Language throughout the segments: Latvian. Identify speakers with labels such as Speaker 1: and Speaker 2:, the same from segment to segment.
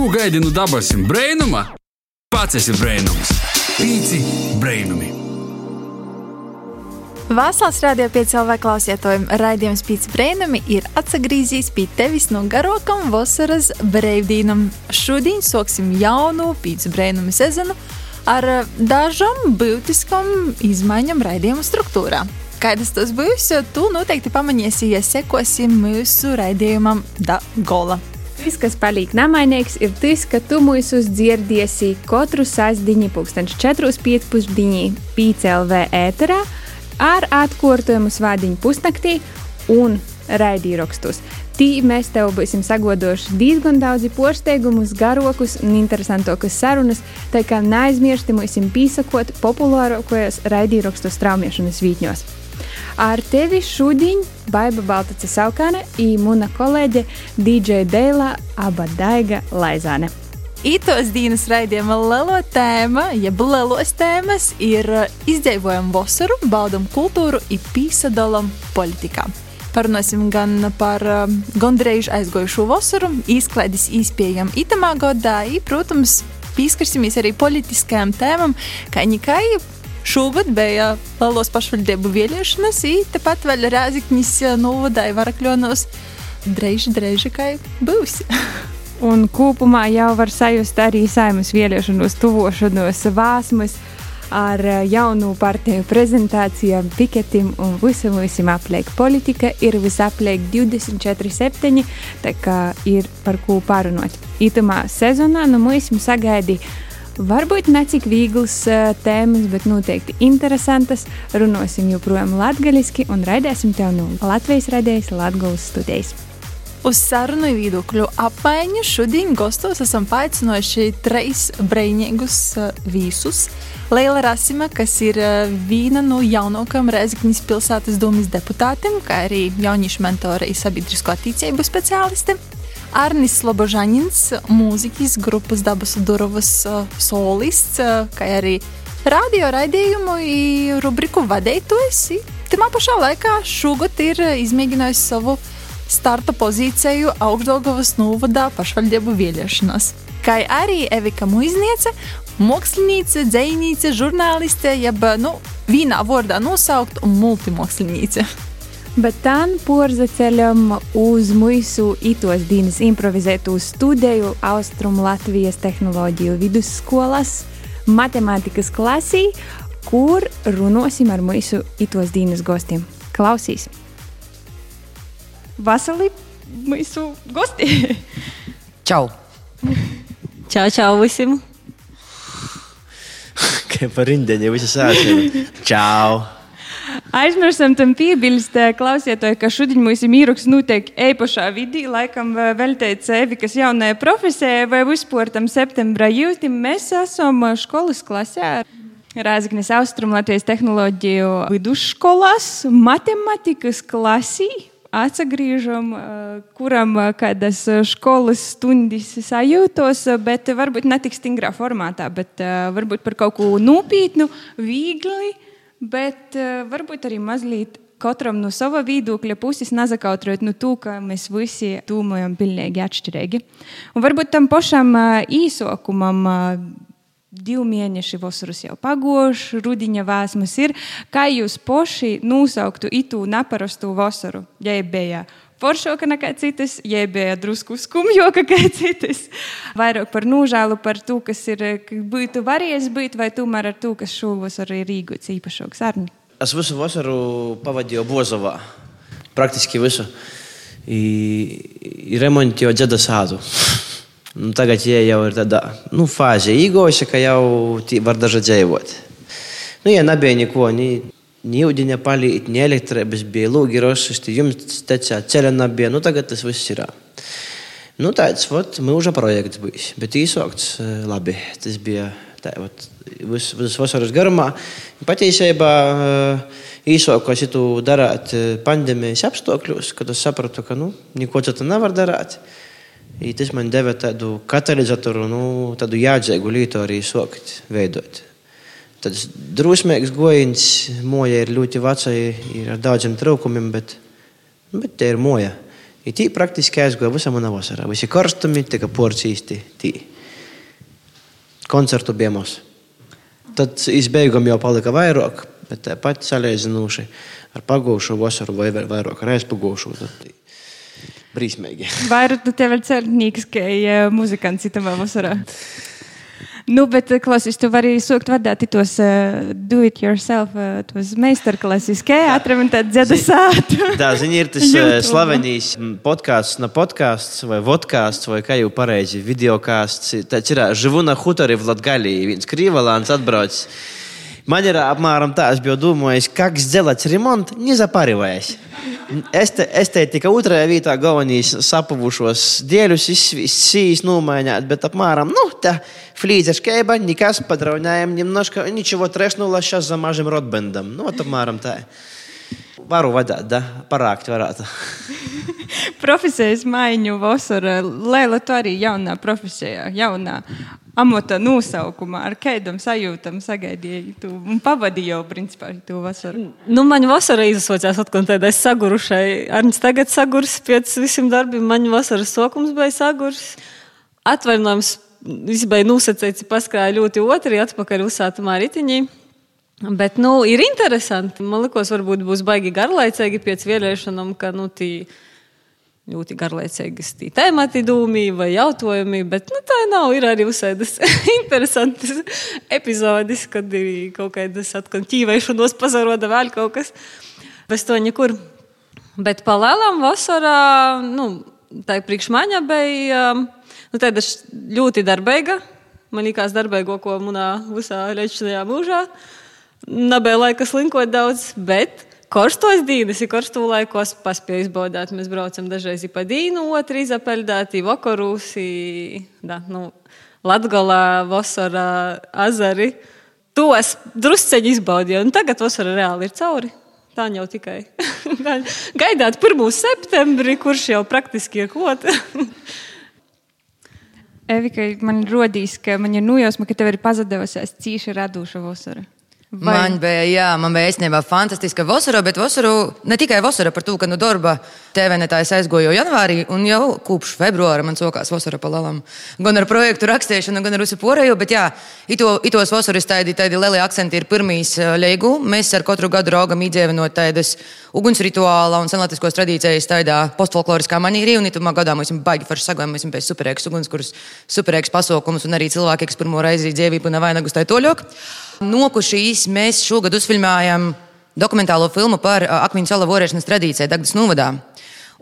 Speaker 1: Ko gaidi no dabasim brainuma? Pats esi brainums. Pīci brainumi.
Speaker 2: Vasals radio 5 LV klausietojuma raidījums Pēc brēnumi ir atsagrīzījis pie tevis no garokam vasaras brīvdīnam. Šodien soksim jaunu Pēc brēnumi sezonu ar dažām būtiskām izmaiņām raidījuma struktūrā. Kādas tas būs, tu noteikti pamanīsi, ja sekosim mūsu raidījumam da gola.
Speaker 3: Tas, kas paliek nemainīgs, ir tas, ka tu mūsu dzirdēsi katru sastāvdiņu, pūkstens 4,5 PCLV ēterā ar atkārtojumu svādiņu pusnaktī un raidījumrakstus. Tī mēs tev būsim sagodojuši diezgan daudz porsteigumus, garokus un interesantākas sarunas, tā kā neaizmirsti mums pīsakot populārākajos raidījumrakstu straumēšanas vītņos. Ar tevi šodien Baiba Baltace Saukāne un mana kolēģe DJ Deila Abadaiga Laizāne.
Speaker 2: Itos dienas raidījuma lielo tēma, jeb lielos tēmas, ir izdzīvojam vasaru, baudam kultūru un pīsadalam politikā. Parunāsim gan par gandrīz aizgojušo vasaru, izklaides īspējam itamā gadā, un, protams, pieskarsimies arī politiskajām tēmām, kā nekai Šogad bija Latvijas pašvaldību vēlēšanas, un tepat vēl Rēziknis novadāja Varakļonos. Dreiži, dreiži, kā būs.
Speaker 3: Un kopumā jau var sajust arī saimas vēlēšanos tuvošanos vāsmas ar jaunu partiju prezentācijām, piketim un visam visam apliek. Politika ir visapliek 24-7, tā kā ir par ko parunot. Itamā sezonā nu mums sagaidīja Varbūt ne cik vieglas uh, tēmas, bet noteikti interesantas. Runāsim joprojām latviešu un raidīsim tev no Latvijas radijas Latvijas studijas.
Speaker 2: Uz sarunu viedokļu apmaiņu šodien gastos esam paaicinājuši trīs brīvīgus vīsus. Leila Rasima, kas ir viena no jaunākajām Reizeknas pilsētas domas deputātiem, kā arī jauniešu mentore un sabiedrisko attīstību speciāliste. Arnis Slobožanins, mūziķis, grupas Dabas Durovas solists, kā arī radio raidījumu rubriku vadītājs. Timā pašā laikā šogad ir izmēģinājis savu starta pozīciju Augstdagovas novadā pašvaldību vēlēšanās. Kā arī Evika Muizniece, māksliniece, dzējniece, žurnāliste, jeb nu, vienā vārdā nosaukt un multimāksliniece.
Speaker 3: Bet tā porzaceļam uz mūsu itos dienas improvizētu studiju Austrum Latvijas tehnoloģiju vidusskolas matemātikas klasī, kur runāsim ar mūsu itos dienas gostiem. Klausīs! Vasarī mūsu gosti!
Speaker 4: Čau!
Speaker 5: Čau, čau visiem!
Speaker 4: Kā par rindiņu, visi sāsīja. Čau!
Speaker 3: Aizmirstam tam piebilst, klausieties, ka šodien mums ir īraks notiek e-pašā vidī, laikam veltēt sevi, kas jaunajā profesijā vai vispār tam septembra jūtim. Mēs esam skolas klasē. Rāzaknis Austrum Latvijas tehnoloģiju vidusskolās, matemātikas klasī. Atgriežam, kuram kādas skolas stundas sajūtos, bet varbūt ne tik stingrā formātā, bet varbūt par kaut ko nopietnu, viegli bet uh, varbūt arī mazliet katram no sava viedokļa puses nezakautrot no to, ka mēs visi domājam pilnīgi atšķirīgi. Un varbūt tam pašam uh, īsokumam. Uh, Divi mēneši vasaras jau pagoši, rudiņa vēsmas ir. Kā jūs paši nosauktu itu neparastu vasaru? Ja bija foršāka nekā citas, ja bija drusku skumjāka nekā citas. Vairāk par nožēlu par to, kas ir būtu varējis būt, vai tomēr ar to, kas šovasar ir rīkots īpašāks arni.
Speaker 4: Es visu vasaru pavadīju Bozovā. Praktiski visu. I, i remontēju dzeda sādu. Nu, tagad ja jau ir tāda nu, fāze īgoša, ka jau var dažādi dzīvot. Nu, ja nebija neko, ni Ni ūdeņa palīt, ni elektrības bija, lūgi rošišti, jums tecā ceļa nebija, nu tagad tas viss ir. Nu, tāds, vot, mūža projekts bijis, bet īsokts labi. Tas bija tā, vot, vis, vis vasaras garumā. Patiesībā īsoko šitu darāt pandēmijas apstākļos, kad es sapratu, ka, nu, neko citu nevar darāt. I tas man deva tādu katalizatoru, nu, tādu jādzīgu lietu arī sokt, veidot. Tāds drusmīgs gojiņš, moja ir ļoti veca, ir ar daudziem trūkumiem, bet, bet te ir moja. I tī praktiski aizgoja visa mana vasara. Visi karstumi, tika porcijas tī. Koncertu bija mums. Tad izbeigam jau palika vairāk, bet tāpat salīdzinoši ar pagūšu vasaru vai vairāk ar aizpagūšu. Tad brīsmīgi.
Speaker 3: Vairāk tu tev ir celtnieks, ka uh, muzikants itamā vasarā. Nu, bet, klausies, tu vari sūkt vadāt tos uh, do-it-yourself, uh, tos meistarklases, kā atremontēt dzeda sātu.
Speaker 4: Tā, zini, ir tas uh, slavenīs podkāsts, na podkāsts vai vodkāsts, vai kā jau pareizi, videokāsts. Tas ir Živu na hutori v Latgalī, viens krīvalāns atbrauc. Man ir apmēram tā, es biju domājis, как сделать ремонт, не запариваясь. Es te, es te tikai otrajā vietā galvenīs sapavušos dēļus, izsīs nomaiņāt, bet apmēram, nu, tā флизер шкейба, неkas подравняем немножко, ничего трешнуло сейчас за мажем ротбендом. Nu, вот apmēram tā. Varu vadīt, da? parākt varētu.
Speaker 3: Profesijas maiņu vasarā, Lēla, tu arī jaunā profesijā, jaunā amata nosaukumā, ar kādam sajūtam sagaidīji tu un pavadīji jau, principā, to vasaru?
Speaker 5: Nu, man vasara izsaucās atkal tādai sagurušai. Arņš tagad sagurs pēc visiem darbiem, man vasaras sokums bija sagurs. Atvainojums izbeidz nosacīts, paskrāja ļoti otri atpakaļ uzsātumā ritiņī. Bet, nu, ir interesanti. Man liekas, varbūt būs baigi garlaicīgi pēc vēlēšanām, ka, nu, tī ļoti garlaicīgas tī tēmati dūmī vai jautājumi, bet, nu, tā nav. Ir arī uzsēdas interesantas epizodes, kad ir kaut kādas atkal ķīvēšanos pazaroda vēl kaut kas. Bez to nekur. Bet palēlām vasarā, nu, tā priekš maņa bija, nu, tāda ļoti darbīga. Man liekas, darbīgo, ko manā visā leģislajā mūžā. Nebija laika slinkot daudz, bet karstos dienas, ir karsto laikos paspēju izbaudīt. Mēs braucam dažreiz pa dīnu, otru izapeldēt, vakarūs, da, nu, Latgalā, vasarā, azari. Tos drusceļi izbaudīju, un tagad vasara reāli ir cauri. Tā jau tikai gaidāt 1. septembrī, kurš jau praktiski ir klāts.
Speaker 3: Evika, man rodīs, ka man ir nojausma, ka tev ir pazadevusies cīša radoša vasara.
Speaker 6: Vai? Man bija, jā, man bija īstenībā fantastiska vasara, bet vasaru, ne tikai vasara par to, ka no nu, darba TVNetājs aizgoju janvārī, un jau kopš februāra man sokās vasara pa lalam. Gan ar projektu rakstīšanu, gan ar visu pārējo, bet jā, ito, itos vasaras tādi, tādi lielie akcenti ir pirmīs leigu. Mēs ar katru gadu raugam iedzīvinot tādas ugunsrituāla un senlatiskos tradīcijas tādā postfolkloriskā manīrī, un itumā gadā mums ir baigi forši sagojumi, mēs esam pēc superēks ugunskuras, superēks pasaukums, un arī cilvēki, kas pirmo reizi dzīvību nevainagus tai toļok. Nokušīs mēs šogad uzfilmējam dokumentālo filmu par akmeņu salu vorēšanas tradīciju Dagdas novadā.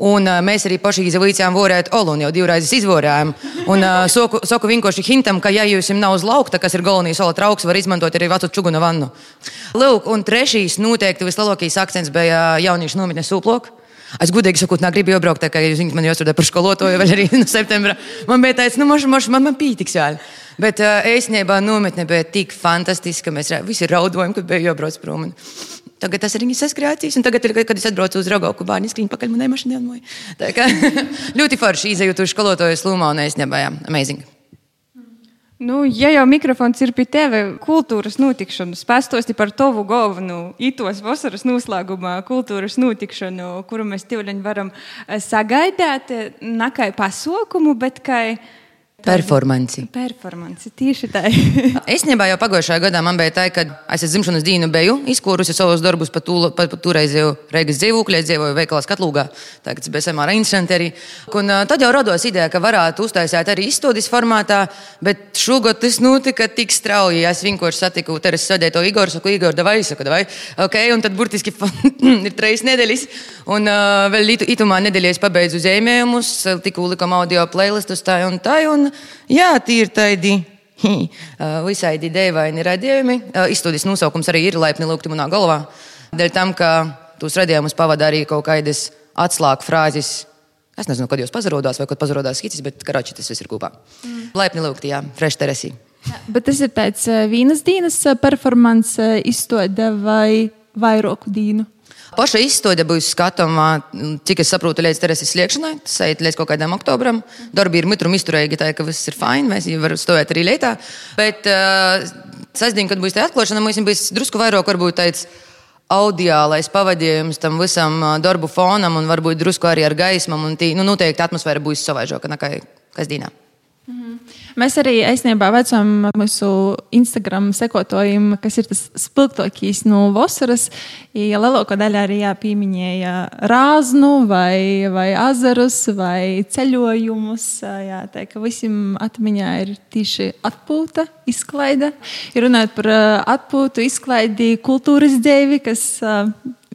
Speaker 6: Un uh, mēs arī paši izvaicājām vorēt olu un jau divreiz izvorējām. Un uh, soku, soku vienkārši hintam, ka ja jūs nav uz laukta, kas ir galvenais sola trauks, var izmantot arī vecu čuguna vannu. Lūk, un trešīs noteikti vislielākais akcents bija jauniešu nometnes sūplok. Es gudīgi sakot, negribu iebraukt, tā kā zināt, man jāstrādā par skolotāju vēl arī no septembra. Man bija tāds, nu, moš, moš, man, man pītiks vēl. Bet uh, īstenībā nometne bija tik fantastiska, ka mēs visi raudojam, kad bija jābrauc prom. Tagad tas ir viņas saskrācijas, un tagad, kad es atbraucu uz Rogauku, bērni skrien pakaļ manai mašīnai. Ļoti forši izējūt uz skolotāju slūmā un īstenībā, jā, amazing.
Speaker 3: Nu, ja jau mikrofons ir pie tevis, kultūras notikšanu, spēstosti par tavu galvenu itos vasaras noslēgumā, kultūras notikšanu, kuru mēs tīvļaņi varam sagaidāt, ne kā pasaukumu, bet kā
Speaker 6: Performanci.
Speaker 3: Performanci, tieši tā.
Speaker 6: Īstenībā jau pagājušajā gadā man bija tā, ka es dzimšanas dienu biju izkūrusi savus darbus pa, tū, pa, pa toreizēju Reigas dzīvoklī, dzīvoju veikalā Skatlūgā. Tagad tas bija samērā interesanti arī. Un tad jau radās ideja, ka varētu uztaisīt arī izstādes formātā, bet šogad tas notika tik strauji. Es vienkārši satiku Teresu Sadēto Igoru, saku, Igor, davai, saku, davai. Ok, un tad burtiski ir trīs nedēļas. Un uh, vēl itumā nedēļas pabeidzu zīmējumus, tikko likām audio playlistus tā un tā. Un, jā, tie ir tādi. Visādi dēvaini radījumi. Izstudijas nosaukums arī ir laipni lūgti manā galvā. Dēļ tam, ka tos radījumus pavada arī kaut kādas atslēgu frāzes. Es nezinu, kad jūs pazarodās vai kad pazarodās skicis, bet karači tas viss ir kopā. Mm. Laipni lūgti, jā, fresh teresī.
Speaker 2: Bet tas ir pēc Vīnas dienas performance izstāde vai vairāku dienu?
Speaker 6: Paša izstāde būs skatāmā, cik es saprotu, līdz tereses sliekšanai. Tas aiziet līdz kaut kādam oktobram. Darbi ir mitrum izturīgi, tā ka viss ir fini. Mēs jau varam stāvēt arī lietā. Bet uh, sestdien, kad būs tā atklāšana, mums būs drusku vairāk varbūt tāds audiālais pavadījums tam visam ā, darbu fonam un varbūt drusku arī ar gaismam. Un tī, nu, noteikti atmosfēra būs savaižāka nekā kasdienā.
Speaker 2: Mēs arī īstenībā veicam mūsu Instagram sekotājiem, kas ir tas spilgtākais no vasaras. Ja lielākā daļa arī jāpieminēja rāznu vai, vai azarus vai ceļojumus. Jā, tā kā visiem atmiņā ir tieši atpūta, izklaide. Ja runājot par atpūtu, izklaidi, kultūras dzīvi, kas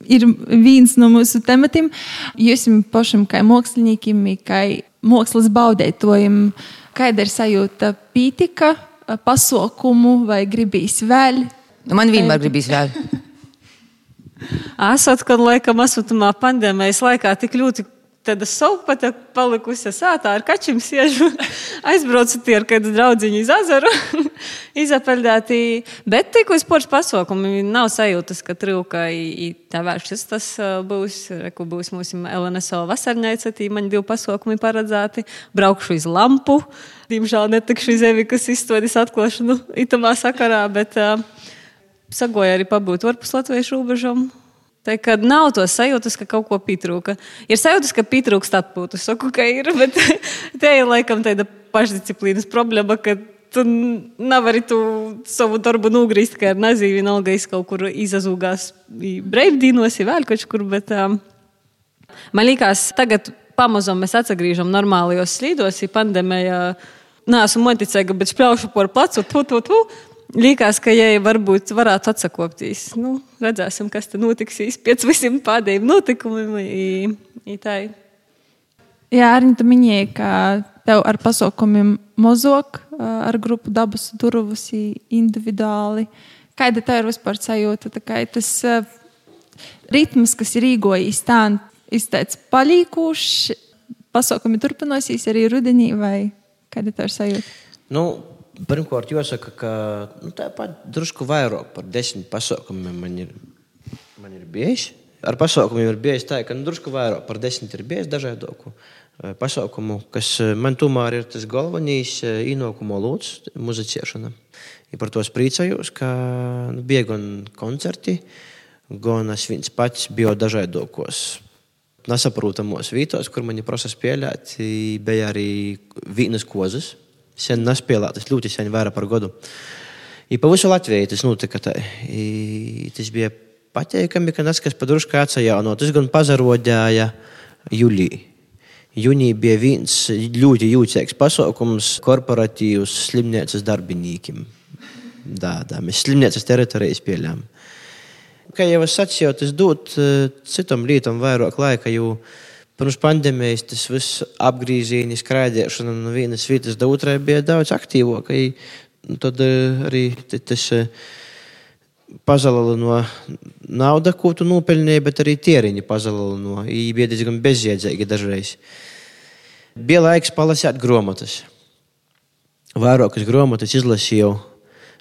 Speaker 2: ir viens no mūsu tematiem. Jūs pašam, kā māksliniekiem, kā mākslas baudētojiem, kāda ir sajūta pītika, pasaukumu vai gribīs vēl?
Speaker 6: Nu, man vienmēr gribīs vēl.
Speaker 5: Esat, kad laikam esmu tamā pandēmijas laikā tik ļoti tāda saupata palikusi sātā ar kačiem siežu. Aizbraucu tie ar kādu draudziņu iz azaru, izapeldēti. Bet tik uz porš pasaukumi nav sajūtas, ka trūka tā vēršas. Tas būs, reku būs mūsu LNSO vasarnēca, tī man divi pasaukumi paredzēti. Braukšu iz lampu. Diemžēl netikšu iz Evikas izstādes atklāšanu itamā sakarā, bet uh, sagoja arī pabūt varpus Latvijas robežām. Tā kā nav to sajūtas, ka kaut ko pietrūka. Ir sajūtas, ka pietrūkst atpūtu. Saku, ka ir, bet te ir laikam tāda pašdisciplīnas problēma, ka tu nevari tu savu darbu nogriezt, ka ar nazīvi vienalga es kaut kur izazūgās brīvdīnos, vēl kaut kur. Bet, um, man liekas, tagad pamazām mēs atgriežam normālajos slīdos, ja pandēmija. Nē, esmu monticēga, bet spļaušu par placu, tu, tu, tu. Liekas, ka, ja varbūt varētu atsakopties, nu, redzēsim, kas tur notiksīs pēc visiem pārējiem notikumiem. I, i tā.
Speaker 2: Jā, arī tu minēji, ka tev ar pasaukumiem mozog, ar grupu dabas durvis individuāli. Kāda tev ir vispār sajūta? Tas ritms, kas ir īgojis, tā izteicis palīkošs, pasaukumi turpināsies arī rudenī, vai kāda tev ir sajūta?
Speaker 4: Nu, Pirmkārt, jāsaka, ka nu, tāpat drusku vairāk par desmit pasaukumiem man ir, man ir bijis. Ar pasaukumiem ir bijis tā, ka nu, drusku vairāk par desmit ir bijis dažādu pasaukumu, kas man tomēr ir tas galvenais ienākuma lūdzu, muzicēšana. Ja par to es priecājos, ka nu, bija gan koncerti, gan es viens pats biju dažādos nesaprotamos vietos, kur man ir prasa spēlēt. Bija arī vīnas kozas sen nespēlētas, ļoti sen, vairāk par gadu. I pa visu Latviju tas notika. Tā. I, tas bija pateikami, ka tas, kas padruškā atsajauno, tas gan pazarodēja jūlijā. Jūnija bija viens ļoti jūtīgs pasaukums korporatīvas slimnīcas darbiniekiem. Tā, tā, mēs slimnīcas teritorijas pieļām. Kā jau es sacīju, tas dod citam lietam vairāk laika, jo Pirms pandēmijas tas viss apgriezieni, skraidīšana no vienas vietas otrai bija daudz aktīvāk. Tad arī tas pazudīja no naudas, ko tu nopelnīji, bet arī tēriņi pazudīja no. Viņi bija diezgan bezjēdzīgi dažreiz. Bija laiks palasīt grāmatas. Vairākas grāmatas izlasīju.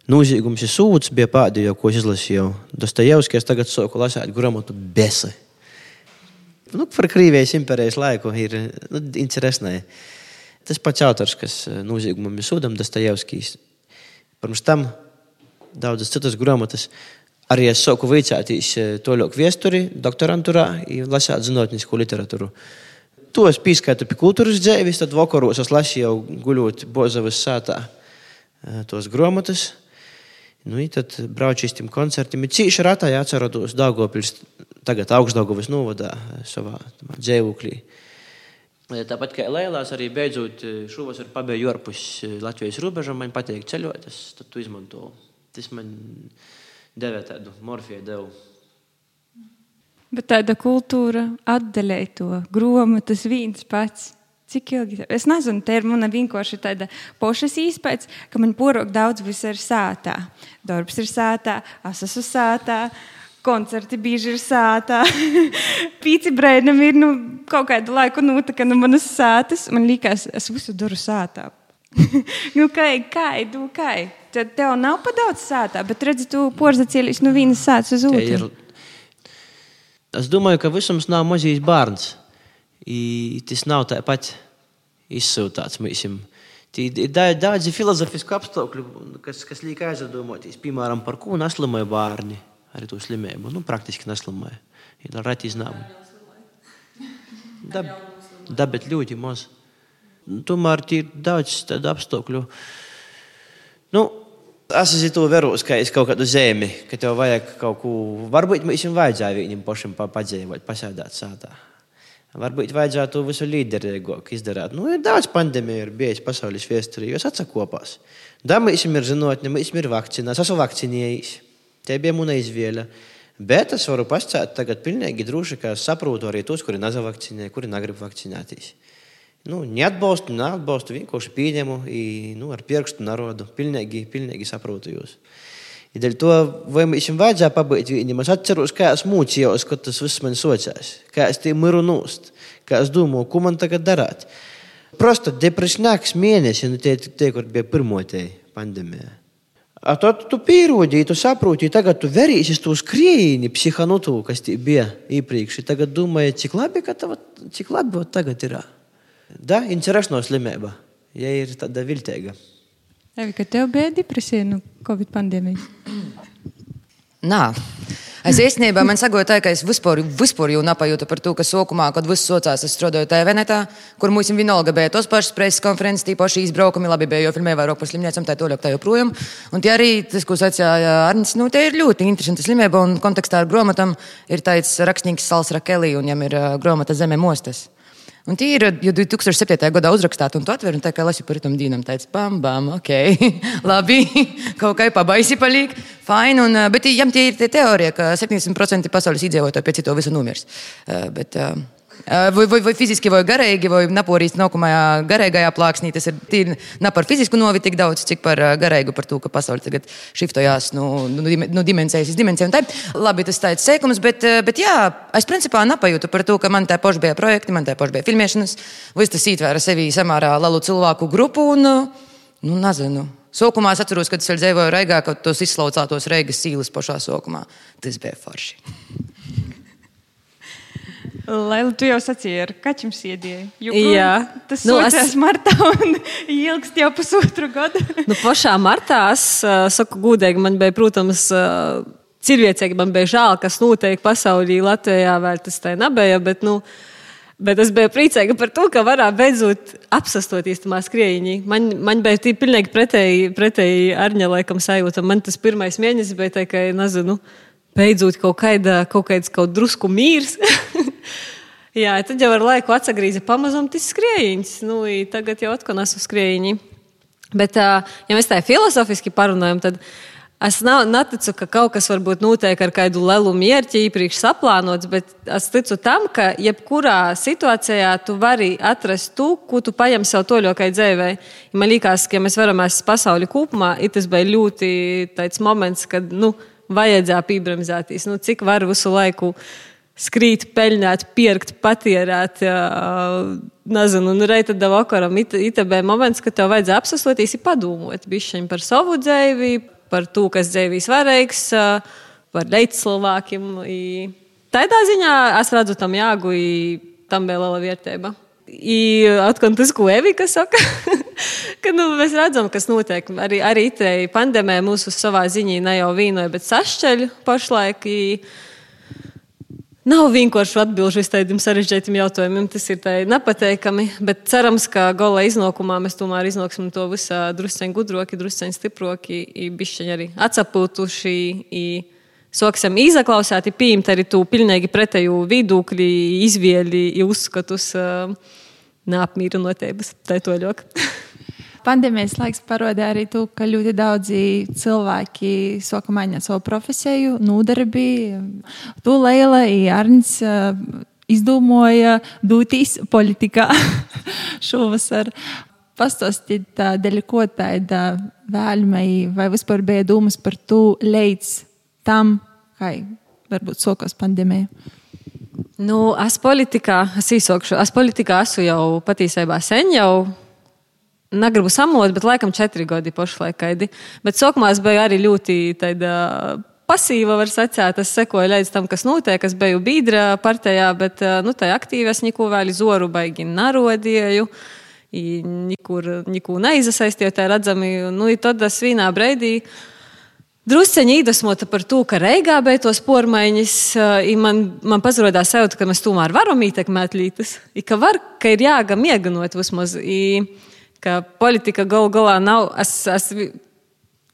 Speaker 4: Noziegums ir sūds, bija pēdējā, ko izlasīju. Dostojevskis tagad sāku lasīt grāmatu Besa nu, par Krievijas impērijas laiku ir nu, interesanti. Tas pats autors, kas noziegumam ir sūdam, Dastajevskijs. Pirms tam daudzas citas grāmatas. Arī es sāku veicāties toļok viesturi, doktorantūrā, lasīt zinātnisko literatūru. To es pieskaitu pie kultūras dzēvis, tad vakaros es lasīju guļot Bozavas sātā tos grāmatas. Nu, tad braucu uz tiem koncertiem. Cīši ratā jāatceros Dāngopils, tagad augstdagovas novadā savā dzīvoklī. Tāpat kā Lēlās, arī beidzot šovasar pabeigšu ārpus Latvijas robežām, man patīk ceļot, tas tu izmanto. Tas man deva tādu morfiju devu.
Speaker 3: Bet tāda kultūra atdaļai to gromu, tas viens pats. Cik ilgi? Es nezinu, te ir mana vienkārši tāda pošas īspējas, ka man porok daudz viss ir sātā. Darbs ir sātā, es esmu sātā. Koncerti bieži ir sātā. Pīci brēnam ir nu, kaut kādu laiku notaka no manas sātas. Man liekas, es visu daru sātā. nu, kā, kā, nu, kā? Tad tev nav pa daudz sātā, bet redzi, tu porzacēlies no vienas sātas uz otru.
Speaker 4: Es domāju, ka visums nav mazīs bērns. I tas nav tāpat izsūtāts mums. Ir daudzi filozofiski apstākļi, kas, kas liek aizdomāties, piemēram, par ko neslimoja bērni arī to slimību. Nu, praktiski neslimoja. Ir reti iznāmi. Dab, dabet ļoti maz. Nu, tomēr ir daudz tādu apstākļu. Nu, es esmu to vērojis, ka es kaut kādu zemi, ka tev vajag kaut ko. Varbūt mums vajadzēja viņam pašam padzīvot, pasēdēt sātā. Varbūt vajadzētu to visu līderīgāk izdarīt. Nu, ir daudz pandēmiju, ir bijis pasaules vēsturē, jo es atsakopos. Da, mēs ir zinātnē, mēs ir vakcīnās, esmu vakcinējis. Tie bija mana izvēle. Bet es varu pasakāt, tagad pilnīgi droši, ka saprotu arī tos, kuri nezavakcinē, kuri negrib vakcinēties. Nu, neatbalstu, neatbalstu, vienkārši pieņemu, nu, ar pirkstu narodu. Pilnīgi, pilnīgi saprotu jūs. I dēļ to, vai mums vajadzēja pabeigt viņam, es atceros, kā es mūcījos, kad tas viss man socās. Kā es tie miru nūst, kā es domāju, ko man tagad darāt. Prosta depresnāks mēnesis, nu tie, tie, kur bija pirmo te pandēmija. A tad tu pierodīji, tu saproti, tagad tu verīsies to skrieni, psihanotu, kas tie bija iepriekš. Tagad domāji, cik labi, ka tava, cik labi tagad ir. Da, interesno slimība, ja ir tāda viltīga.
Speaker 3: Evi, kad tev bija depresija no Covid pandēmijas?
Speaker 6: Nā. Es īstenībā man sagoja tā, ka es vispār, vispār jau nepajūtu par to, ka sākumā, kad viss socās, es strādāju TVNetā, kur mums vienalga bija tos pašas preses konferences, tī paši izbraukumi, labi bija, jo filmē vairāk par slimniecām, tā toļāk tā joprojām. Un tie arī, tas, ko sacīja Arnis, nu, tie ir ļoti interesanti slimība, un kontekstā ar grāmatām ir tāds rakstnieks Sals Rakeli, un viņam ir grāmata Zeme mostas. Un tie ir jau 2007. gadā uzrakstīti, un tu atver, un tā kā lasi par tam dīnam, tāds pam, bam, ok, labi, kaut kā pabaisi paliek, fine. Un, eh, bet jām tie ir tie teorija, ka 70% pasaules iedzīvotāji pēc to visu nomirs. Uh, bet, uh, Vai, vai, vai fiziski, vai garīgi, vai naporīs nākamajā garīgajā plāksnī. Tas ir tīri ne par fizisku novi tik daudz, cik par garīgu, par to, ka pasaule tagad šiftojās no, nu, no, no dimensijas uz dimensiju. Labi, tas tāds sēkums, bet, bet jā, es principā nepajūtu par to, ka man tā paša bija projekti, man tā paša bija filmēšanas. Viss tas ietvēra sevī samērā lielu cilvēku grupu un, nu, nezinu. Sākumā es atceros, kad es dzīvoju Reigā, kad tos izslaucātos Reigas sīles pašā sākumā. Tas bija forši.
Speaker 3: Laila, tu jau sacīji, ar kaķim sēdēji.
Speaker 5: Jā,
Speaker 3: tas nu, es... martā un ilgst jau pusotru gadu.
Speaker 5: nu, pašā martā es uh, saku gudīgi, man bija, protams, uh, cilvēcīgi, man bija žēl, kas notiek pasaulī, Latvijā vēl tas tā nebija, bet, nu, bet es biju priecīga par to, ka varētu beidzot apsastot īstenībā skrējiņi. Man, man bija tī pilnīgi pretēji, pretēji Arņa laikam sajūta. Man tas pirmais mēnesis bija tā, ka, nezinu, beidzot kaut, kaida, kaut kāds kaut drusku mīrs. Jā, tad jau ar laiku atsagrīza pamazām tas skrējiņš. Nu, tagad jau atkal esmu skrējiņi. Bet, ja mēs tā filozofiski parunājam, tad es nav, neticu, ka kaut kas varbūt notiek ar kādu lielu mērķi, īpaši saplānots, bet es ticu tam, ka jebkurā situācijā tu vari atrast to, ko tu paņem sev toļokai dzīvē. Man liekas, ka ja mēs varam ēst pasauli kopumā, tas bija ļoti tāds moments, kad, nu, vajadzēja piebremzēties. Nu, cik var visu laiku skrīt, peļņāt, pirkt, patierēt. Nezinu, un reizē tam vakaram bija moments, kad tev vajadzēja apsasoties, padomāt par savu dzīvi, par to, kas dzīvīs svarīgs, par līdzcilvēkiem. Tādā ziņā es redzu tam jāgu, tam bija liela vērtība. I atkal tas, ko Evika saka, ka nu, mēs redzam, kas notiek. Arī, arī itēji pandēmija mūsu savā ziņā ne jau vīnoja, bet sašķeļ pašlaik. I, Nav vienkārši atbildēt uz tādiem sarežģītiem jautājumiem. Tas ir nepateikami, bet cerams, ka gala iznākumā mēs tomēr iznāksim to visā drusceņi gudroki, drusceņi stiproki, bišķiņi arī atsapūtuši. Sāksim izaklausīt, pieņemt arī to pilnīgi pretēju viedokļu, izvēli, uzskatus, neapmierinātības. Tā ir to ļoti.
Speaker 2: Pandēmijas laiks parādīja arī to, ka ļoti daudzi cilvēki sāka mainīt savu profesiju, nodarbību. Tu, Leila, Arnis izdomāja doties politikā šovasar. Pastāstīt, dēļ ko tāda vēlme vai vispār bija domas par to līdz tam, kā varbūt sākās pandēmija?
Speaker 5: Nu, es politikā, es īsokšu, es politikā esmu jau patiesībā sen jau. Negribu samot, bet laikam četri gadi pašlaikaidi. Bet sākumā es biju arī ļoti tāda pasīva, var sacīt. Es sekoju līdz tam, kas notiek. Es biju Bīdra partijā, bet nu, tā aktīvi es neko vēl zoru baigi narodīju. Nekur, nekur neizasaistīju, tā redzami. Nu, tad es vienā breidī Drusceņi iedvesmota par to, ka Reigā tos pormaiņas, uh, man, man pazarodās sajūta, ka mēs tomēr varam ietekmēt lietas. Ka var, ka ir jāgam ieganot vismaz, i, ka politika gal galā nav. Es, es,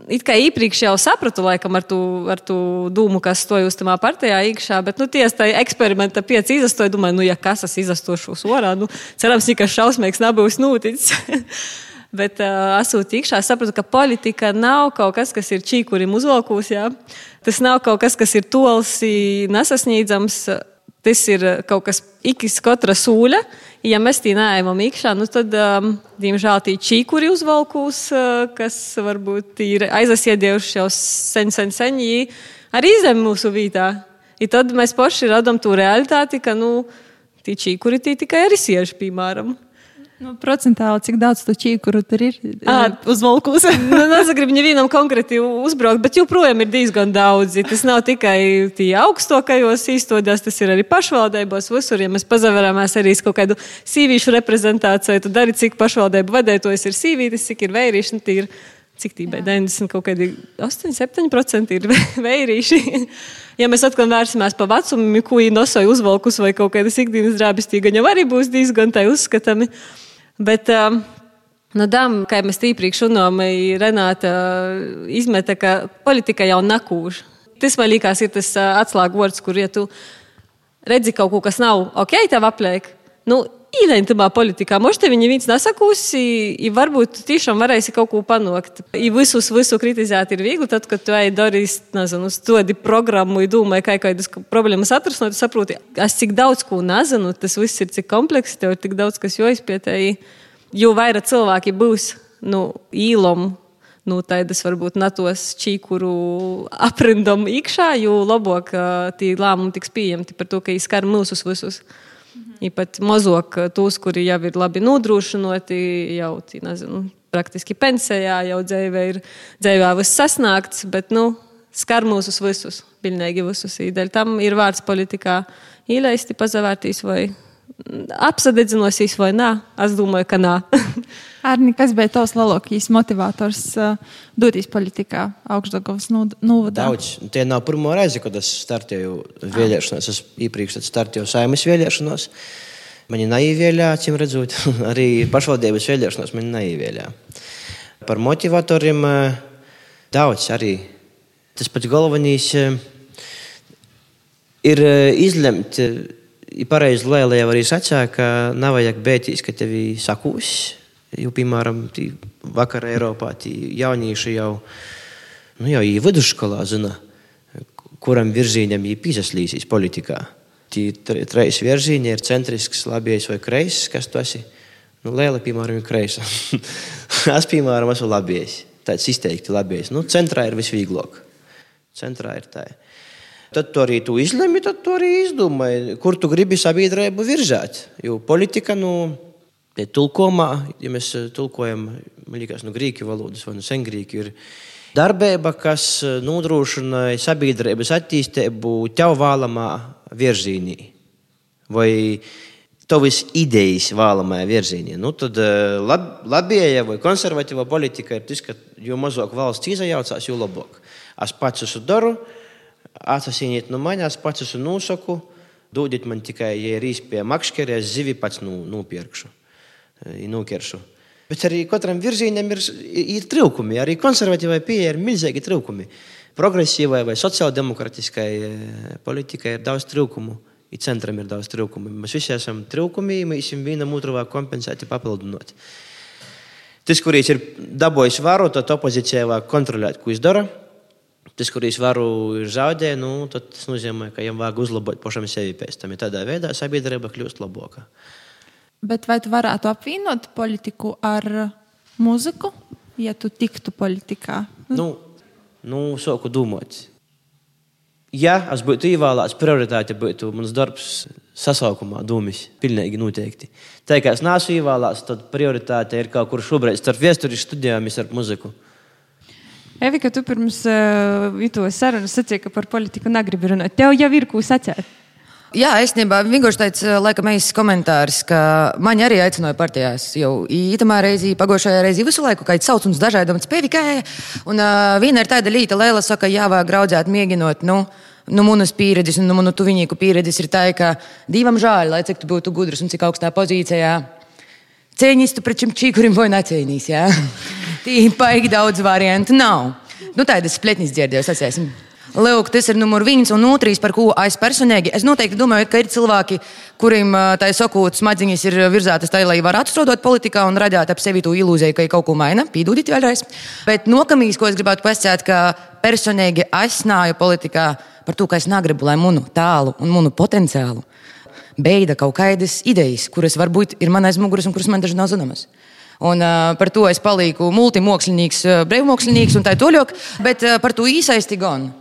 Speaker 5: It kā iepriekš jau sapratu, laikam, ar to, ar to dūmu, kas stoja uz tajā partijā iekšā, bet, nu, tiesa, tā eksperimenta pieci izastoja. Domāju, nu, ja kas es izastošu uz orā, nu, cerams, ka šausmīgs nebūs noticis. Bet, uh, esot iekšā, sapratu, ka politika nav kaut kas, kas ir čīkurim uzvalkūs. Jā. Tas nav kaut kas, kas ir tols, nesasniedzams. Tas ir kaut kas ikis katra sūļa. Ja mēs tī neejam iekšā, nu tad, um, diemžēl, tī čīkuri uzvalkūs, uh, kas varbūt ir aizasiedējuši jau sen, sen, sen, arī zem mūsu vītā. I tad mēs paši radām to realitāti, ka, nu, tī čīkuri tī tikai arī siež, piemēram.
Speaker 2: Nu, procentāli, cik daudz to čīkuru tur ir à, uz valkus?
Speaker 5: nu, es gribu nevienam konkrēti uzbraukt, bet joprojām ir diezgan daudzi. Tas nav tikai tie augstākajos īstenībās, tas ir arī pašvaldībos, visur. Ja mēs pazaveramies arī kaut kādu sīvīšu reprezentāciju, tad arī cik pašvaldību vadētājs ir sīvītis, cik ir vērīši. Nu, ir, cik tībai 90, kaut kādi 8, 7% ir vērīši. ja mēs atkal vērsimies pa vecumu, ko viņi nosoja uzvalkus vai kaut kādas ikdienas drābes, tie gan jau arī būs diezgan tā uzskatami. Bet, um, Nu, dam, kā mēs tīprīkš runājām, Renāta izmeta, ka politika jau nakūž. Tas man liekas, ir tas uh, atslēgu vārds, kur, ja tu redzi kaut ko, kas nav ok, tev apliek, nu, īlentamā politikā. Možda tev viņa viens nesakūsi, ja varbūt tiešām varēsi kaut ko panākt. Ja visus, visu kritizēt ir viegli, tad, kad tu ej darīs, nezinu, stodi programmu, ja domāji, kā kādas problēmas atrasināt, tu saproti, es cik daudz ko nezinu, tas viss ir cik komplekss, tev ir tik daudz, kas jāizpietēji jo vairāk cilvēki būs nu, īlomu. Nu, tādas varbūt natos čīkuru aprindam iekšā, jo labāk tie lēmumi tiks pieņemti par to, ka izskar mūsus visus. Mhm. Īpat mazāk tos, kuri jau ir labi nodrošinoti, jau tī, nezinu, praktiski pensijā, jau dzīvē ir dzīvē viss sasniegts, bet nu, skar mūsus visus, pilnīgi visus. Dēļ tam ir vārds politikā īleisti, pazavērtīs vai apsadedzinosīs vai nē? Es domāju, ka nē.
Speaker 2: Arni, kas bija tavs lielākais motivators uh, doties politikā, augstdagovas novadā?
Speaker 4: Daudz. Tie nav pirmo reizi, kad es startēju vēlēšanās. Es iepriekš startēju saimas vēlēšanās. Mani neievēlēja, acīm redzot, arī pašvaldības vēlēšanās mani neievēlēja. Par motivatoriem uh, daudz arī. Tas pats galvenais uh, ir izlemt ir pareizi lēlē arī sacīja, ka nav vajag bētīs, ka tevi sakūs. Jo, piemēram, vakar Eiropā jaunieši jau, nu, jau ir vidusskolā, zina, kuram virzienam ir piesaslīsīs politikā. Tie trīs virzieni ir centrisks, labējs vai kreiss, kas tu esi. Nu, Lēla, piemēram, ir kreisa. es, piemēram, esmu labējs. Tāds izteikti labējs. Nu, centrā ir visvieglāk. Centrā ir tā. Tad tu arī tu izlemi, tad tu arī izdomāji, kur tu gribi sabiedrību virzēt. Jo politika, nu, tulkojumā, ja mēs eh, tulkojam, man liekas, no grieķu valodas vai no sengrieķu, ir darbība, kas eh, nodrošina sabiedrības attīstību tev vēlamā virzienī. Vai tavas idejas vēlamajā virzienā. Nu, tad eh, lab, labējā vai konservatīvā politika ir tas, ka jo mazāk valsts iejaucās, jo labāk. Es pats esmu daru, Atsasiniet no manis, pats esmu nosaku, dodiet man tikai, ja ir īsti makšķerē, es zivi pats nu, nopirkšu, nokiršu. Bet arī katram virzienam ir, ir trūkumi. Arī konservatīvai pieeja ir milzīgi trūkumi. Progresīvai vai sociāldemokrātiskai politikai ir daudz trūkumu. I centram ir daudz trūkumu. Mēs visi esam trūkumi, mēs vienam otru vēl kompensēti, papildinot. Tas, kurš ir dabūjis varu, tad opozīcijai vajag kontrolēt, ko viņš dara. Tas, kurš varu ir zaudē, nu, tas nozīmē, ka viņam vajag uzlabot pašam sevi pēc tam. Ja tādā veidā sabiedrība kļūst labāka.
Speaker 2: Bet vai tu varētu apvienot politiku ar mūziku, ja tu tiktu politikā?
Speaker 4: Nu, nu sāku domāt. Ja es būtu ievēlēts, prioritāte būtu mans darbs sasaukumā, dūmis. Pilnīgi noteikti. Tā kā es neesmu ievēlēts, tad prioritāte ir kaut kur šobrīd starp vēstures studijām, starp muziku.
Speaker 3: Evika, tu pirms uh, to sarunas sacīki, ka par politiku negribi runāt. Tev jau ir ko sacīt.
Speaker 6: Jā, īstenībā vienkārši tāds, laikam, īsts komentārs, ka mani arī aicināja partijās jau ītamā reizī, pagošajā reizī, visu laiku, kā sauc mums dažādam spēvikai. Un uh, viena ir tāda līta, Lēla saka, jā, vajag graudzēt, mēģinot, nu, nu, manas pieredzes un nu, manu tuvinieku pieredzes ir tā, ka divam žēl, lai cik tu būtu gudrs un cik augstā pozīcijā. Cēnīs tu pret šim čīkurim vai necēnīs, jā? Tī paigi daudz variantu nav. Nu, tādas spletnis dzirdējos, atcēsim. Lūk, tas ir numurs viens un otrs, par ko es personīgi. Es noteikti domāju, ka ir cilvēki, kuriem tā sakot, smadzenes ir virzētas tā, lai varētu strādāt politikā un radīt ap sevi to ilūziju, ka ir kaut ko maina. Pīdūdīt vēlreiz. Bet nokamīs, ko es gribētu pasakāt, ka personīgi es nāju politikā par to, ka es negribu, lai manu tālu un manu potenciālu beida kaut kādas idejas, kuras varbūt ir man aiz muguras un kuras man daži nav zināmas. Un, uh, par to es palieku multimākslinieks, uh, brīvmākslinieks un tā tālāk, bet uh, par to īsaisti gan.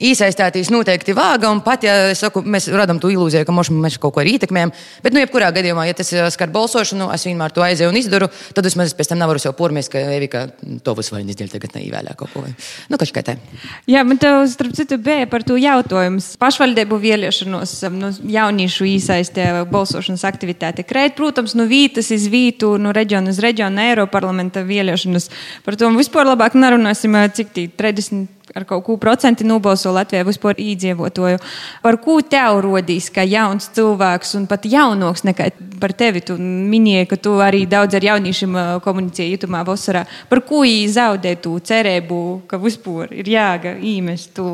Speaker 6: Iesaistīties noteikti vāga, un pat ja saku, mēs radām to ilūziju, ka mēs kaut ko arī ietekmējam, bet, nu, jebkurā gadījumā, ja tas skar balsošanu, es vienmēr to aizēju un izdaru, tad es pēc tam nevaru sev pormies, ka Evika to visu vainu izdarīja, tagad neīvēlē kaut ko. Nu, kaut kā tā.
Speaker 3: Jā, man tev, starp citu, bija par to jautājums. Pašvaldību vēlēšanos, nu, jauniešu iesaistē balsošanas aktivitāte krēt, protams, no vītas iz vītu, no reģiona uz reģionu, Eiroparlamenta vēlēšanas. Par to vispār labāk nerunāsim, cik tī 30 ar kaut ko procenti nobalso Latvijā vispār iedzīvotāju. Par ko tev rodīs, kā jauns cilvēks un pat jaunāks nekā par tevi? Tu minēji, ka tu arī daudz ar jauniešiem komunicēji jutumā vasarā. Par ko zaudē tu cerību, ka vispār ir jāga īmest tu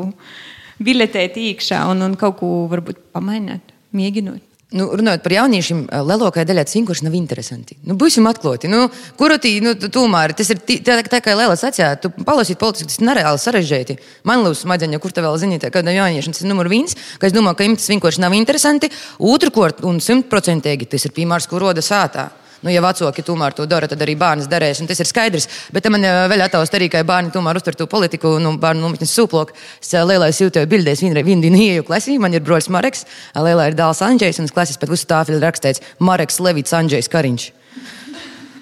Speaker 3: biletēt iekšā un, un kaut ko varbūt pamainīt, mēģinot?
Speaker 6: Nu, runājot par jauniešiem, lielākajai daļai tas vienkārši nav interesanti. Nu, būsim atklāti. Nu, kurotī, nu, tomēr tas ir tā, tā kā Lielais sacīja, tu palasīt politiski, tas ir nereāli sarežģīti. Man liekas, smadzeņa, kur te vēl ziniet, kāda jaunieša, tas ir numur viens, ka es domāju, ka viņiem tas vienkārši nav interesanti. Otrkārt, un simtprocentīgi tas ir piemērs, ko roda sātā. Nu, ja vecāki tomēr to dara, tad arī bērns darēs. Tas ir skaidrs. Bet man vēl attālus arī, ka bērni tomēr uztver to politiku, nu, bērnu nometnes sūploku. Es lielais jūtu bildēs, vienreiz ieju klasī, man ir broļs Mareks, lielā ir dēls Andrzejs, un klases pat visu tāfili rakstīts Mareks Levits Andrzejs Kariņš.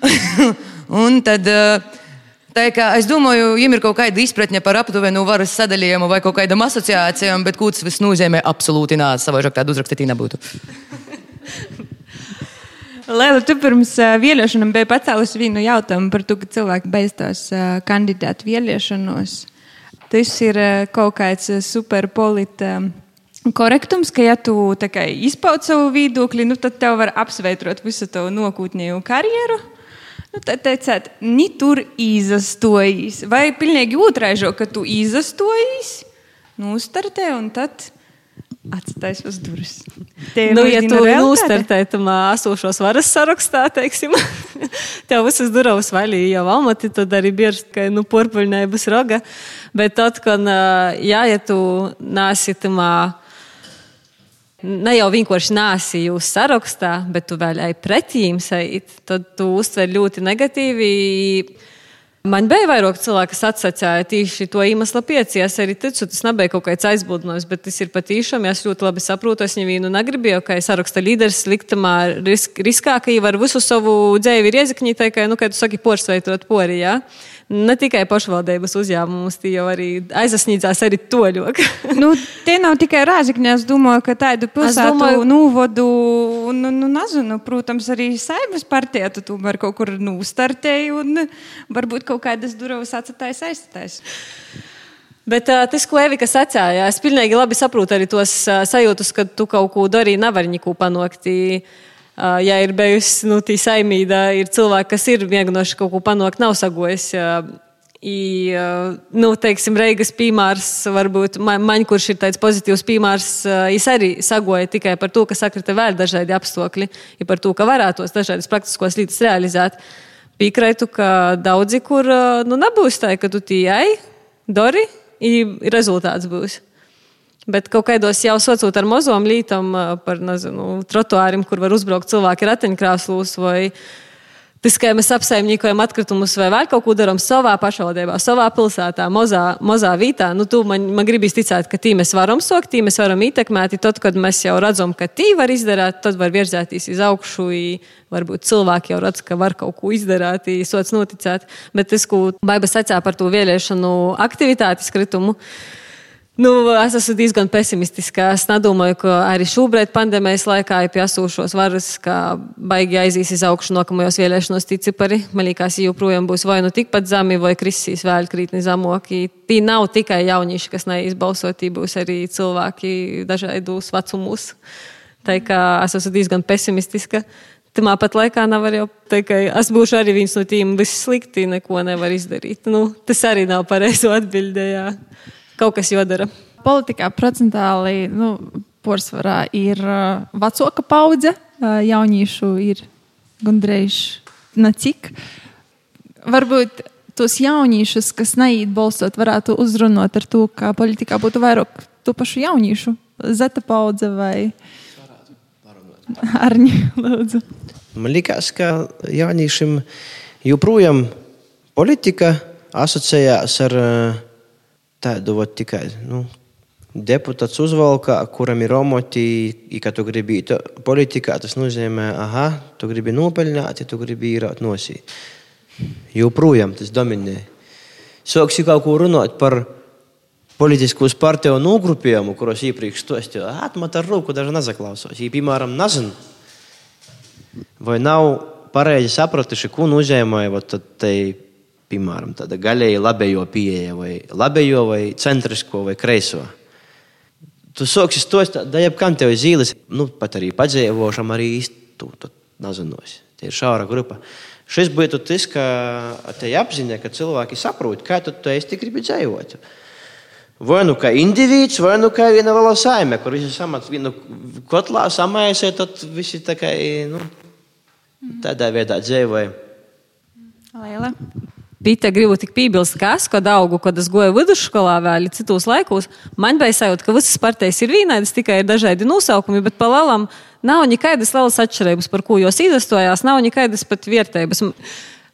Speaker 6: un tad. Tā kā es domāju, viņiem ir kaut kāda izpratne par aptuvenu varas sadalījumu vai kaut kādām asociācijām, bet ko tas viss nozīmē, absolūti nē, savādāk tādu uzrakstīt nebūtu.
Speaker 3: Lēla, tu pirms uh, vēlēšanām biji pacēlusi vienu jautājumu par to, ka cilvēki beidzās uh, kandidātu vēlēšanos. Tas ir uh, kaut kāds superpolita. Korektums, ka, ja tu izpaudi savu viedokli, nu, tad tev var apsveitrot visu tavu nākotnēju karjeru. Nu, tad teicāt, ni tur izastojas. Vai pilnīgi otrādi, ka tu izastojas, nu, startē un tad Atstājis uz durvis.
Speaker 5: Nu, ja tu uztvertē tam esošos varas sarakstā, teiksim, tev visas durvis vaļī jau amati, tad arī bieži, ka, nu, porpuļnēbas roga. Bet tad, kad, jā, ja tu nāsi tamā, ne jau vienkārši nāsi jūs sarakstā, bet tu vēl ai pretīm sajūt, tad tu uztver ļoti negatīvi Man bija vairāk cilvēku, kas atsacīja tieši to iemeslu pieci. Es arī ticu, tas nebija kaut kāds aizbildinājums, bet tas ir patīkami. Es ļoti labi saprotu, es viņu negribēju, ka es saraksta līderis liktamā risk, riskā, ka viņi var visu savu dzīvi iezakņīt, kā, nu, kā tu saki, poršveitot pori. Ja? Ne tikai pašvaldības uzņēmumus, tie jau arī aizsasniedzās arī toļok.
Speaker 3: nu, tie nav tikai rāzikņi, es domāju, ka tādu pilsētu domāju... nūvodu, un, un, un, nezinu, protams, arī saimnes partija tu tomēr kaut kur nūstartēji un varbūt kaut kādas durvis atstājas aizstājas.
Speaker 5: Bet uh, tas, ko Evika sacīja, es pilnīgi labi saprotu arī tos uh, sajūtus, ka tu kaut ko dari, nevari neko panākt. Uh, ja ir bijusi nu, tī saimīda, ir cilvēki, kas ir mēģinājuši kaut ko panākt, nav sagojis. Uh, I, nu, teiksim, Reigas piemērs, varbūt man, kurš ir tāds pozitīvs piemērs, es arī sagoju tikai par to, ka sakrita vēl dažādi apstākļi, ja par to, ka varētu tos dažādas praktiskos lietas realizēt. Piekraitu, ka daudzi, kur nu, nebūs tā, ka tu tījai, dori, ir rezultāts būs. Bet kaut kādos jau saucot ar mazām lītām, par nezinu, trotuāriem, kur var uzbraukt cilvēki ar ratiņkrāslos vai tas, ka mēs apsaimniekojam atkritumus vai vēl kaut ko darām savā pašvaldībā, savā pilsētā, mazā, mazā vietā. Nu, tu man, man gribīs ticēt, ka tī mēs varam sokt, tī mēs varam ietekmēt. Tad, kad mēs jau redzam, ka tī var izdarīt, tad var virzēties uz augšu. Varbūt cilvēki jau redz, ka var kaut ko izdarīt, sots noticēt. Bet tas, ko Baiba sacīja par to vēlēšanu aktivitātes kritumu. Nu, es esmu diezgan pesimistiska. Es nedomāju, ka arī šobrīd, pandēmijas laikā, ir piesūšos varas, ka baigi aizies uz augšu nākamajos vēlēšanos tie cipari. Man liekas, joprojām būs vai nu tikpat zemi, vai krisīs vēl krītni zemoki. Tī nav tikai jaunieši, kas neizbalsot, tī būs arī cilvēki dažādos vecumos. Tā kā es esmu diezgan pesimistiska. Tamā pat laikā nav arī teikt, ka es būšu arī viens no tiem visslikti, neko nevar izdarīt. Nu, tas arī nav pareizo atbildējā kaut kas jādara.
Speaker 2: Politikā procentuāli nu, porcelāna ir uh, vecāka paudze, uh, jauniešu ir gandrīz necik. Varbūt tos jauniešus, kas neiet balsot, varētu uzrunāt ar to, ka politikā būtu vairāk to pašu jauniešu, zeta paudze vai arņu.
Speaker 4: Man liekas, ka jauniešiem joprojām politika asociējās ar uh, tādu vat, tikai nu, deputāts uzvalkā, kuram ir omoti, ja tu gribi būt politikā, tas nozīmē, ka tu gribi nopelnīt, tu gribi īrāt nosī. Joprojām tas dominē. Sāksi kaut ko runāt par politiskus partiju nogrupējumu, kuros iepriekš stāstīju, atmet ar roku, daži nezaklausos. Ja, piemēram, nezinu, vai nav pareizi sapratuši, ko nozīmē tai piemēram, tāda gaļēji labējo pieeja, vai labējo, vai centrisko, vai kreiso. Tu sāksi to da jebkam tev ir zīles, nu, pat arī padzīvošam, arī īstu, tu nezinos. Tie ir šaura grupa. Šis būtu tas, ka te apziņa, ka cilvēki saprot, kā tu to esi gribi dzīvot. Vai nu kā indivīds, vai nu kā viena liela saime, kur visi samats vienu kotlā samēsē, tad visi tā kā, nu, tādā veidā dzīvoja.
Speaker 2: Laila.
Speaker 5: Pita gribu tik piebilst, ka es, kad augu, kad es goju vidusskolā vēl citos laikos, man bija sajūta, ka visas partijas ir vienādas, tikai ir dažādi nosaukumi, bet pa lielam nav nekādas lielas atšķirības, par ko jūs izastojās, nav nekādas pat vērtības.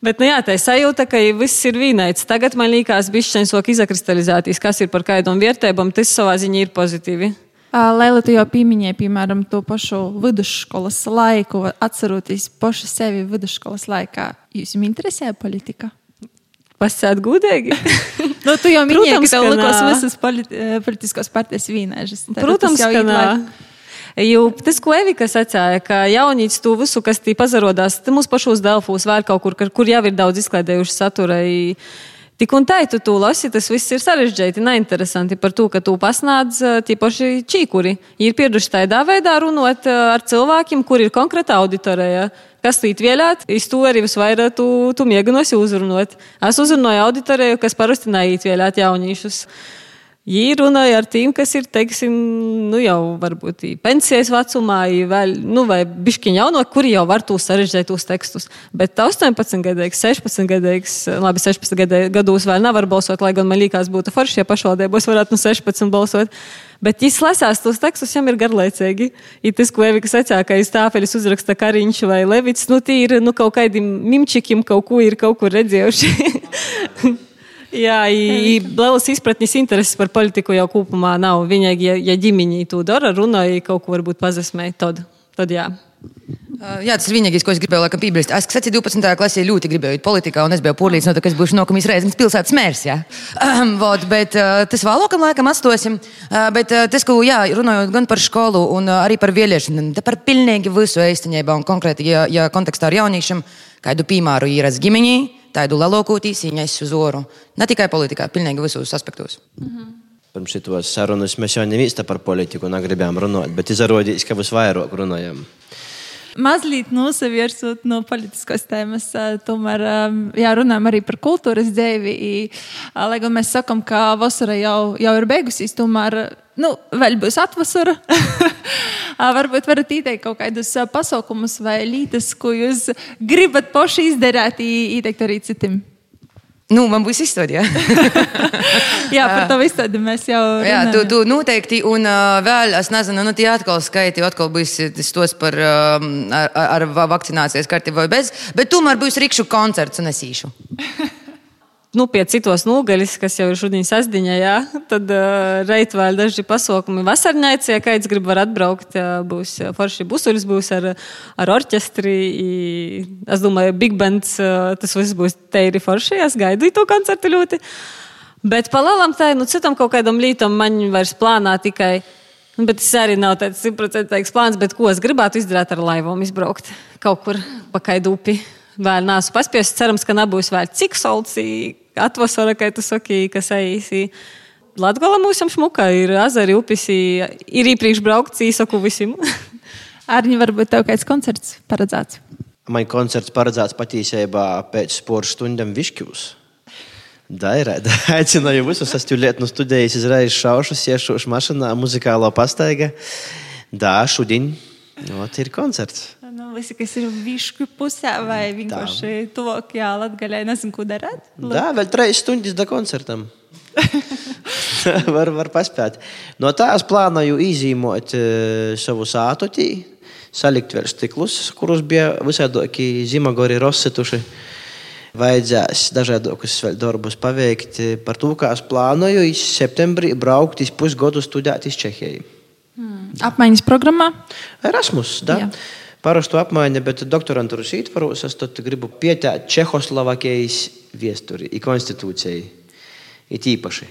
Speaker 5: Bet, nu jā, tā ir sajūta, ka viss ir vienāds. Tagad man liekas, bišķiņš sok izakristalizētīs, kas ir par kādām vērtībām, tas savā ziņā ir pozitīvi.
Speaker 2: Laila, tu jau pieminēji, piemēram, to pašu vidusskolas laiku, atceroties pašu sevi vidusskolas laikā. Jūs jums interesē politika?
Speaker 5: Pasēt gudīgi.
Speaker 2: nu, tu jau minēji, ka tev likās visas politi eh, politiskās partijas vīnēžas.
Speaker 5: Protams, ka nē. Jo tas, ko Evika sacīja, ka jaunīts to visu, kas tī pazarodās, mūsu pašos Delfos vēl kaut kur, kur jau ir daudz izklaidējuši satura. Tik un tā, tu to lasi, tas viss ir sarežģīti, neinteresanti par to, ka tu pasnādz eh, tie paši čīkuri. Ir pieraduši tādā veidā runāt eh, ar cilvēkiem, kur ir konkrēta auditorija. Kas tīt vēlēt, es to arī visvairāk tu, tu mēģinosi uzrunāt. Es uzrunāju auditoriju, kas parasti neiet vēlēt jauniešus. Viņi runāja ar tiem, kas ir, teiksim, nu jau varbūt pensijas vecumā, vēl, nu, vai bišķiņa jauno, kuri jau var tos sarežģītos tekstus. Bet 18 gadīgs, 16 gadīgs, labi, 16 gados vēl nevar balsot, lai gan man liekas, būtu forši, ja pašvaldībos varētu no 16 balsot. Bet, ja lasās tos tekstus, jau ir garlaicīgi. Ja tas, ko Evika sacīja, ka aiz tāfeles uzraksta Kariņš vai Levits, nu, tie ir nu, kaut kādiem mimčikiem, kaut ko ir kaut kur redzējuši. Jā, lielas izpratnes intereses par politiku jau kopumā nav. Viņai, ja, ja ģimeņi to dara, runāja, kaut ko varbūt pazasmēja, tad, tad jā.
Speaker 6: Uh, jā, tas ir vienīgais, ko es gribēju laikam, piebilst. Es, kas 12. klasē ļoti gribēju būt politikā, un es biju pārliecināta, ka es būšu nākamais reizes pilsētas mērs. Jā. Um, vod, bet uh, tas vēlākam laikam atstosim. Uh, bet uh, tas, ko jā, runājot gan par skolu, un uh, arī par vēlēšanām, par pilnīgi visu īstenībā, un konkrēti, ja, ja kontekstā ar jauniešiem, kādu piemēru ir ar ģimeņi, tādu lielākoties viņas uz oru. Ne tikai politikā, pilnīgi visos aspektos. Mhm.
Speaker 4: Pirms šitos sarunas mēs jau nevis par politiku negribējām runāt, bet izrādījās, ka visvairāk runājam.
Speaker 2: Mazliet nosavirsot no politiskās tēmas, tomēr jā, runājam arī par kultūras dzīvi. Lai gan mēs sakām, ka vasara jau, jau ir beigusies, tomēr nu, vēl būs atvasara. Varbūt varat ieteikt kaut kādus pasaukumus vai lietas, ko jūs gribat paši izdarīt, ieteikt arī citiem.
Speaker 6: Nu, man būs izstāde. Ja?
Speaker 2: jā, par to izstādi mēs jau.
Speaker 6: Jā, tu, tu noteikti. Un uh, vēl, es nezinu, nu, tie atkal skaiti, atkal būs tos par uh, ar, ar vakcinācijas karti vai bez. Bet tomēr būs rikšu koncerts un es īšu.
Speaker 5: nu, pie citos nūgaļus, kas jau ir šodien sasdiņā, jā, tad uh, reit vēl daži pasaukumi vasarņaici, ja kāds grib var atbraukt, uh, būs forši busuļs, būs ar, ar orķestri, i, es domāju, big bands, uh, tas viss būs teiri forši, es gaidu to koncertu ļoti. Bet pa lielam tā, nu, citam kaut kādam lītam man vairs plānā tikai. Nu, bet tas arī nav tāds simtprocentīgs plāns, bet ko es gribētu izdarīt ar laivām, izbraukt kaut kur pa kaidu upi. Vēl neesmu paspējis, cerams, ka nebūs vēl cik solci, atvasara, kā tu saki, kas eisi. Latgola mūsam šmuka ir azari upis, ir īpriekš braukts, īsaku visiem.
Speaker 2: Arņi, varbūt tev kāds koncerts paredzēts?
Speaker 4: Man koncerts paredzēts patiesībā pēc sporta stundām Višķūs. Dairēt, aicināju visus, es tur lietu studēju, izraizu šaušu, iešūšu mašīnā, muzikālo pastaiga. Dā, šodien, no, ir koncerts.
Speaker 2: Nu, visi, kas ir višku pusē vai vienkārši tuvākajā latgaļā, nezinu, ko darāt.
Speaker 4: Jā, vēl trīs stundas da koncertam. var, var paspēt. No tā es plānoju izīmot uh, savu sātotī, salikt vēl stiklus, kurus bija visādi zimagori rozsetuši. Vajadzēs dažādākus darbus paveikt. Par to, kā es plānoju, iz septembrī braukt uz pusgadu studēt uz Čehiju.
Speaker 2: Hmm. Apmaiņas programmā?
Speaker 4: Erasmus. Parastu apmaiņa, bet doktorantūras ietvaros es gribu pieteikt Čehoslovākijas viesturi, konstitūcijai. It īpaši.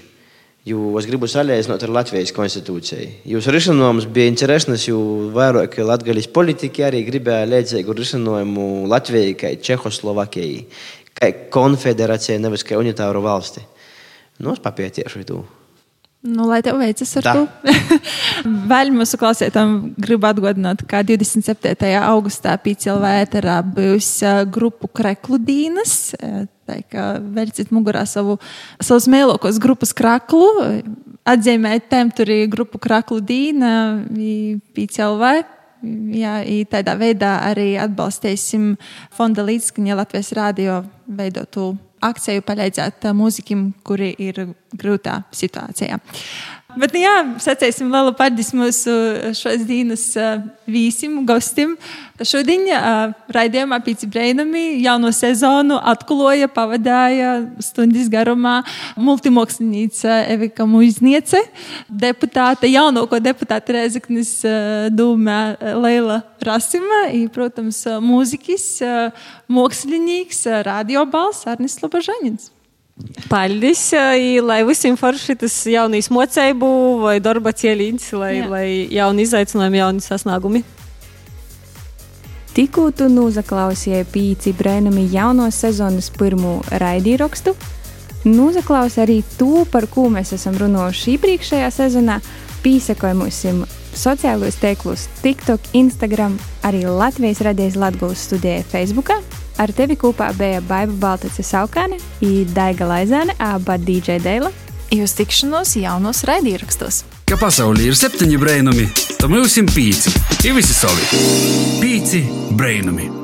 Speaker 4: Jo es gribu salīdzināt ar Latvijas konstitūciju. Jūsu risinājums bija interesants, jo vairāk Latvijas politiķi arī gribēja līdzīgu risinājumu Latvijai, kā Čehoslovākijai, kā konfederācijai, nevis kā unitāru valsti. Nu, es papētīšu to.
Speaker 2: Nu, lai tev veicas ar Tā. to. Vēl mūsu klausītājiem gribu atgādināt, ka 27. augustā PCLV ēterā būs grupu Krekludīnas. Tā kā velciet mugurā savu, savus mēlokos grupas kraklu, atzīmēt temturī grupu Kraklu Dīna, PCLV. Jā, tādā veidā arī atbalstīsim fonda līdzskaņa Latvijas rādio veidotu akciju palīdzēt mūziķiem, kuri ir grūtā situācijā. Bet, nu, jā, sacīsim lielu paldies mūsu šos dienas vīsim, gostim. Šodien raidījumā Pīci Breinami jauno sezonu atkuloja, pavadāja stundas garumā multimoksliniece Evika Muizniece, deputāte, jaunāko deputāte Rezeknis dūmē Leila Rasima, i, protams, mūziķis, mākslinieks, radiobals Arnis Lobažaņins.
Speaker 5: Paldies, lai visiem forši tas jaunīs mocēbu vai darba cieliņš, lai, Jā. lai jauni izaicinājumi, jauni sasniegumi.
Speaker 7: Tikko tu nozaklausīji pīci brēnumi jauno sezonas pirmo raidīrakstu, nozaklausi arī to, par ko mēs esam runājuši iepriekšējā sezonā, pīsakoja mums sociālos tīklos, TikTok, Instagram, arī Latvijas radijas Latvijas studijā Facebookā Ar tevi kopā bija Baiva Baltice Saukāne, Daiga Laizāne, aba DJ Deila.
Speaker 2: Jūs tikšanos jaunos raidījumos.
Speaker 1: Ka pasaulē ir septiņi brainami, tad mums ir pīci, ir visi savi. Pīci brainami!